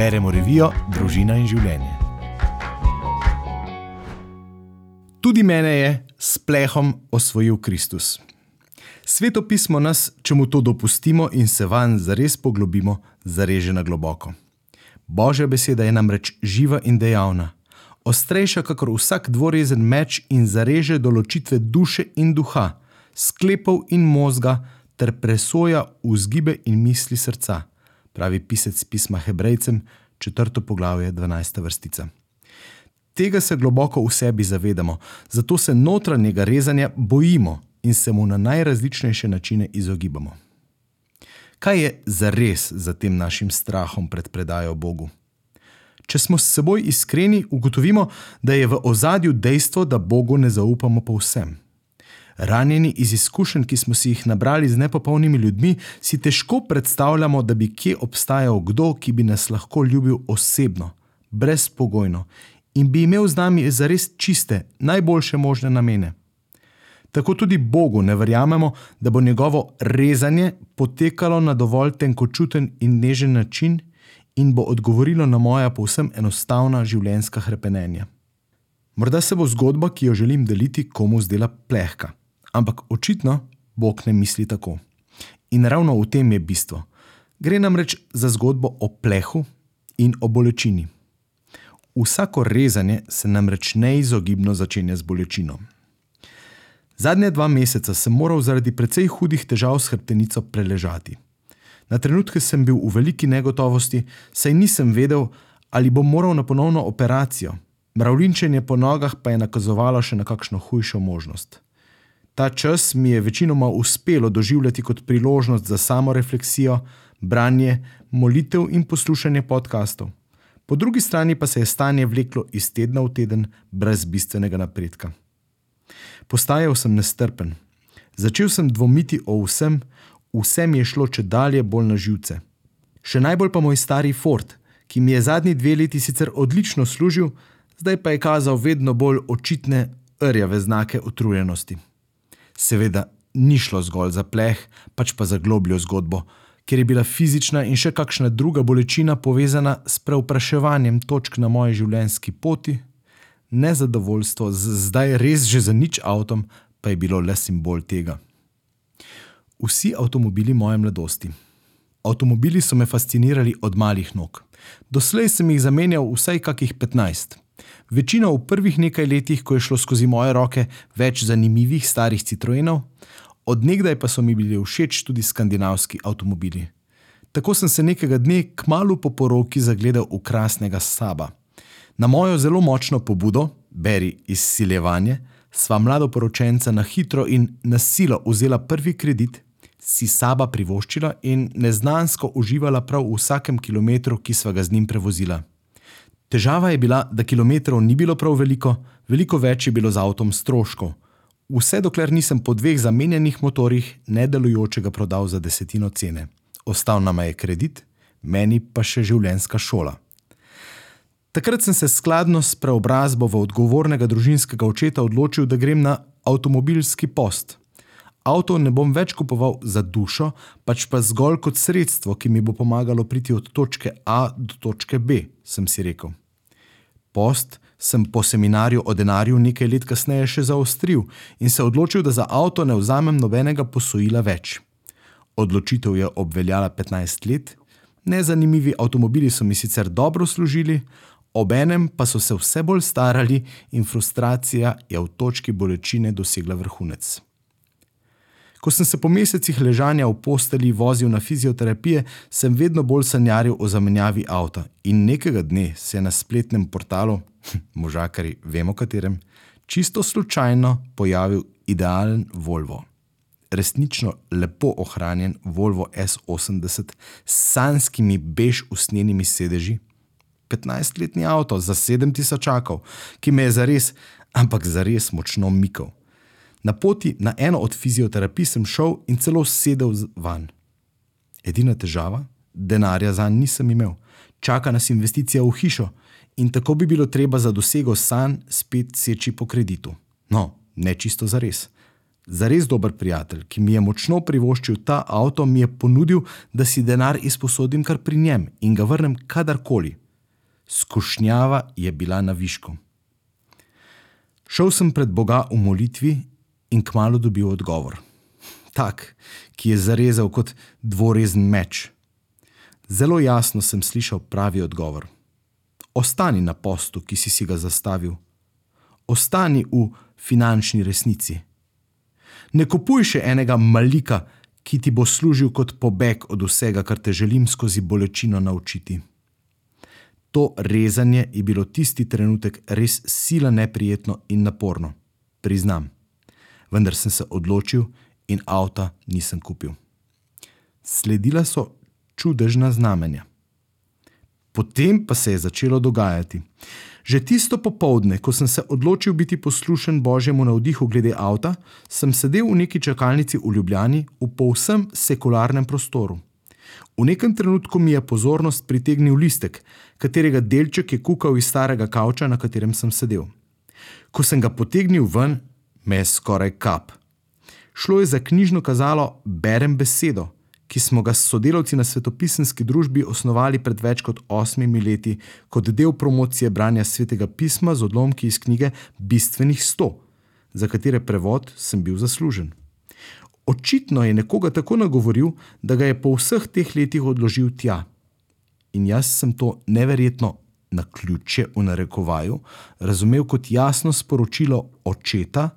Beremo revijo Družina in življenje. Tudi mene je s plehom osvojil Kristus. Sveto pismo nas, če mu to dopustimo in se vanj zares poglobimo, zareže na globoko. Božja beseda je namreč živa in dejavna, ostrejša kakor vsak dvorezen meč in zareže določitve duše in duha, sklepov in možga, ter presoja vzgibe in misli srca, pravi pisec pisma Hebrejcem, četrto poglavje, 12. vrstica. Tega se globoko v sebi zavedamo, zato se notranjega rezanja bojimo in se mu na najrazličnejše načine izogibamo. Kaj je zares za tem našim strahom pred predajo Bogu? Če smo s seboj iskreni, ugotovimo, da je v ozadju dejstvo, da Bogu ne zaupamo povsem. Ranjeni iz izkušenj, ki smo si jih nabrali z nepopolnimi ljudmi, si težko predstavljamo, da bi kje obstajal kdo, ki bi nas lahko ljubil osebno, brezpogojno in bi imel z nami zares čiste, najboljše možne namene. Tako tudi Bogu ne verjamemo, da bo njegovo rezanje potekalo na dovolj tenkočuten in nežen način in bo odgovorilo na moja povsem enostavna življenjska hrepenenja. Morda se bo zgodba, ki jo želim deliti, komu zdela plehka, ampak očitno Bog ne misli tako. In ravno v tem je bistvo. Gre namreč za zgodbo o plehu in o bolečini. Vsako rezanje se namreč neizogibno začenja z bolečino. Zadnje dva meseca sem moral zaradi precej hudih težav s hrbtenico preležati. Na trenutke sem bil v veliki negotovosti, saj nisem vedel, ali bom moral na ponovno operacijo. Mravlinčenje po nogah pa je nakazovalo še na kakšno hujšo možnost. Ta čas mi je večinoma uspelo doživljati kot priložnost za samo refleksijo, branje, molitev in poslušanje podkastov. Po drugi strani pa se je stanje vleklo iz tedna v teden brez bistvenega napredka. Postajal sem nestrpen. Začel sem dvomiti o vsem, vse mi je šlo če dalje bolj na živce. Še najbolj pa moj stari Ford, ki mi je zadnji dve leti sicer odlično služil, zdaj pa je kazal vedno bolj očitne, rjave znake utrujenosti. Seveda, ni šlo zgolj za pleh, pač pa za globljo zgodbo, ker je bila fizična in še kakšna druga bolečina povezana s preopraševanjem točk na moji življenjski poti, nezadovoljstvo z zdaj res že za nič avtom, pa je bilo le simbol tega. Vsi avtomobili moje mladosti. Avtomobili so me fascinirali od malih nog. Doslej sem jih zamenjal vsaj kakih 15. Večino v prvih nekaj letih, ko je šlo skozi moje roke več zanimivih starih Citroenov, odnegdaj pa so mi bili všeč tudi skandinavski avtomobili. Tako sem se nekega dne, kmalo po poroki, zagledal v krasnega Saba. Na mojo zelo močno pobudo, beri izsiljevanje, sva mladoporočenca na hitro in na silo vzela prvi kredit, si saba privoščila in neznansko uživala prav v vsakem kilometru, ki sva ga z njim prevozila. Težava je bila, da kilometrov ni bilo prav veliko, veliko več je bilo z avtom stroškov. Vse dokler nisem po dveh zamenjenih motorjih nedelujočega prodal za desetino cene. Ostal nam je kredit, meni pa še življenjska šola. Takrat sem se skladno s preobrazbo v odgovornega družinskega očeta odločil, da grem na avtomobilski post. Avto ne bom več kupoval za dušo, pač pa zgolj kot sredstvo, ki mi bo pomagalo priti od točke A do točke B, sem si rekel. Post sem po seminarju o denarju nekaj let kasneje še zaostril in se odločil, da za avto ne vzamem nobenega posojila več. Odločitev je obveljala 15 let, nezanimivi avtomobili so mi sicer dobro služili, Obenem pa so se vse bolj starali in frustracija je v točki bolečine dosegla vrhunec. Ko sem se po mesecih ležanja v posteli vozil na fizioterapije, sem vedno bolj sanjaril o zamenjavi avta in nekega dne se je na spletnem portalu, možakari, vemo katerem, čisto slučajno pojavil idealen Volvo. Resnično lepo ohranjen Volvo S80 s sanskimi bež usnjenimi sedeži, 15-letni avto za 7000 čakov, ki me je zares, ampak zares močno mikal. Na poti na eno od fizioterapij sem šel in celo sedel van. Edina težava? Denarja za njim nisem imel. Čaka nas investicija v hišo in tako bi bilo treba za dosego sanj spet seči po kreditu. No, ne čisto za res. zares dober prijatelj, ki mi je močno privoščil ta avto, mi je ponudil, da si denar izposodim kar pri njem in ga vrnem kadarkoli. Skušnjava je bila na višku. Šel sem pred Boga v molitvi in kmalo dobil odgovor. Tak, ki je zarezal kot dvorezen meč. Zelo jasno sem slišal pravi odgovor. Ostani na postu, ki si si ga zastavil. Ostani v finančni resnici. Ne kupuj še enega malika, ki ti bo služil kot pobeg od vsega, kar te želim skozi bolečino naučiti. To rezanje je bilo tisti trenutek res sila neprijetno in naporno, priznam. Vendar sem se odločil in avta nisem kupil. Sledila so čudežna znamenja. Potem pa se je začelo dogajati. Že tisto popovdne, ko sem se odločil biti poslušen božjemu navdihu glede avta, sem sedel v neki čakalnici v Ljubljani v povsem sekularnem prostoru. V nekem trenutku mi je pozornost pritegnil listek, katerega delček je kukal iz starega kavča, na katerem sem sedel. Ko sem ga potegnil ven, me je skoraj kap. Šlo je za knjižno kazalo Berem besedo ki smo ga s sodelavci na svetopisanski družbi osnovali pred več kot osmimi leti, kot del promocije branja svetega pisma z odlomki iz knjige Bistvenih sto, za katere prevod sem bil zaslužen. Očitno je nekoga tako nagovoril, da ga je po vseh teh letih odložil tja. In jaz sem to neverjetno na ključe v narekovaju razumel kot jasno sporočilo očeta,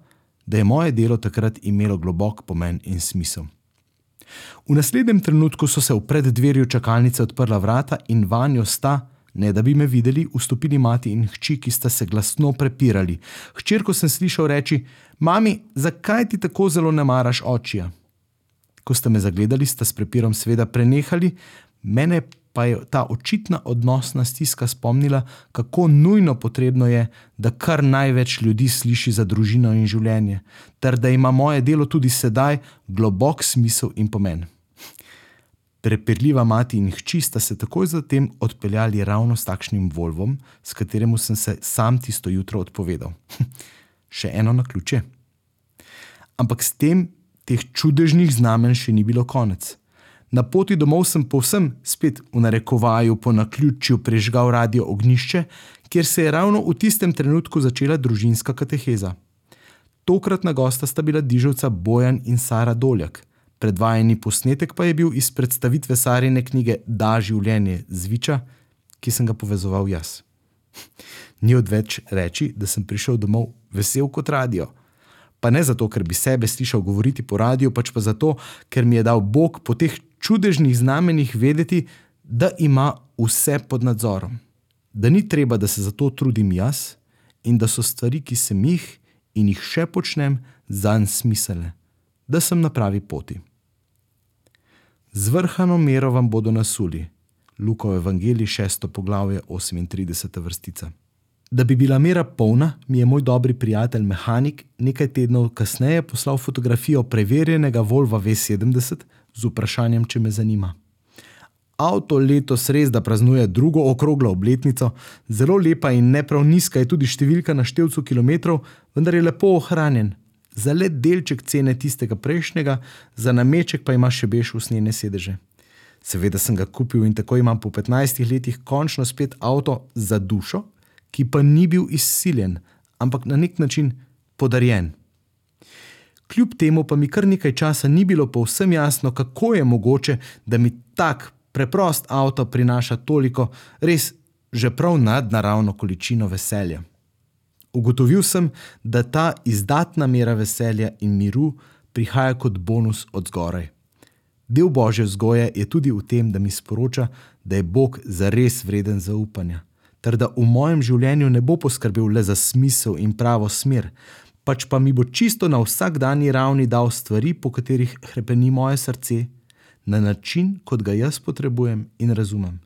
da je moje delo takrat imelo globok pomen in smisel. V naslednjem trenutku so se v preddverju čakalnice odprla vrata in vanjo sta, ne da bi me videli, vstopili mati in hči, ki sta se glasno prepirali. Hčerko sem slišal reči: Mami, zakaj ti tako zelo ne maraš očija? Ko sta me zagledali, sta s prepirom seveda prenehali, mene pa je ta očitna odnosna stiska spomnila, kako nujno potrebno je, da kar največ ljudi sliši za družino in življenje, ter da ima moje delo tudi sedaj globok smisel in pomen. Prepirljiva mati in hči sta se takoj zatem odpeljali ravno s takšnim Volvom, s katerim sem se sam tisto jutro odpovedal. še eno na ključe. Ampak s tem teh čudežnih znamen še ni bilo konec. Na poti domov sem povsem spet v narekovaju po naključju prežgal radio ognišče, kjer se je ravno v tistem trenutku začela družinska kateheza. Tokratna gosta sta bila dižovca Bojan in Sara Doljak. Predvajani posnetek pa je bil iz predstavitve Sarine knjige Da življenje zviča, ki sem ga povezoval jaz. Ni odveč reči, da sem prišel domov vesel kot radio. Pa ne zato, ker bi sebe slišal govoriti po radiju, pač pa zato, ker mi je dal Bog po teh čudežnih znamenjih vedeti, da ima vse pod nadzorom, da ni treba, da se za to trudim jaz in da so stvari, ki sem jih in jih še počnem, zanj smiselne, da sem na pravi poti. Zvrhano mero vam bodo nasuli, Luka v Evangeliji 6. poglavje 38. vrstica. Da bi bila mera polna, mi je moj dobri prijatelj, mehanik, nekaj tednov kasneje poslal fotografijo preverjenega Volva V70 z vprašanjem, če me zanima. Avto letos res da praznuje drugo okroglo obletnico, zelo lepa in ne prav nizka je tudi številka na števcu kilometrov, vendar je lepo ohranjen. Za le delček cene tistega prejšnjega, za nameček pa ima še bež usnjene sedeže. Seveda sem ga kupil in tako imam po 15 letih končno spet avto za dušo, ki pa ni bil izsiljen, ampak na nek način podarjen. Kljub temu pa mi kar nekaj časa ni bilo povsem jasno, kako je mogoče, da mi tak preprost avto prinaša toliko res že prav nadnaravno količino veselja. Ugotovil sem, da ta izdatna mera veselja in miru prihaja kot bonus od zgoraj. Del božje vzgoje je tudi v tem, da mi sporoča, da je Bog zares vreden zaupanja, ter da v mojem življenju ne bo poskrbel le za smisel in pravo smer, pač pa mi bo čisto na vsakdanji ravni dal stvari, po katerih hrepeni moje srce, na način, kot ga jaz potrebujem in razumem.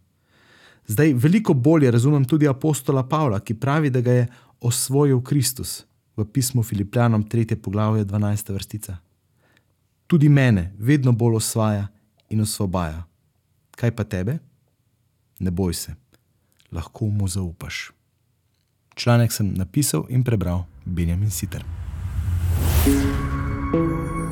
Zdaj veliko bolje razumem tudi apostola Pavla, ki pravi, da ga je osvojil Kristus v pismu Filipljanom 3. poglavje 12. vrstica. Tudi mene vedno bolj osvaja in osvobaja. Kaj pa tebe? Ne boj se, lahko mu zaupaš. Članek sem napisal in prebral Benjamin Sitter. thank you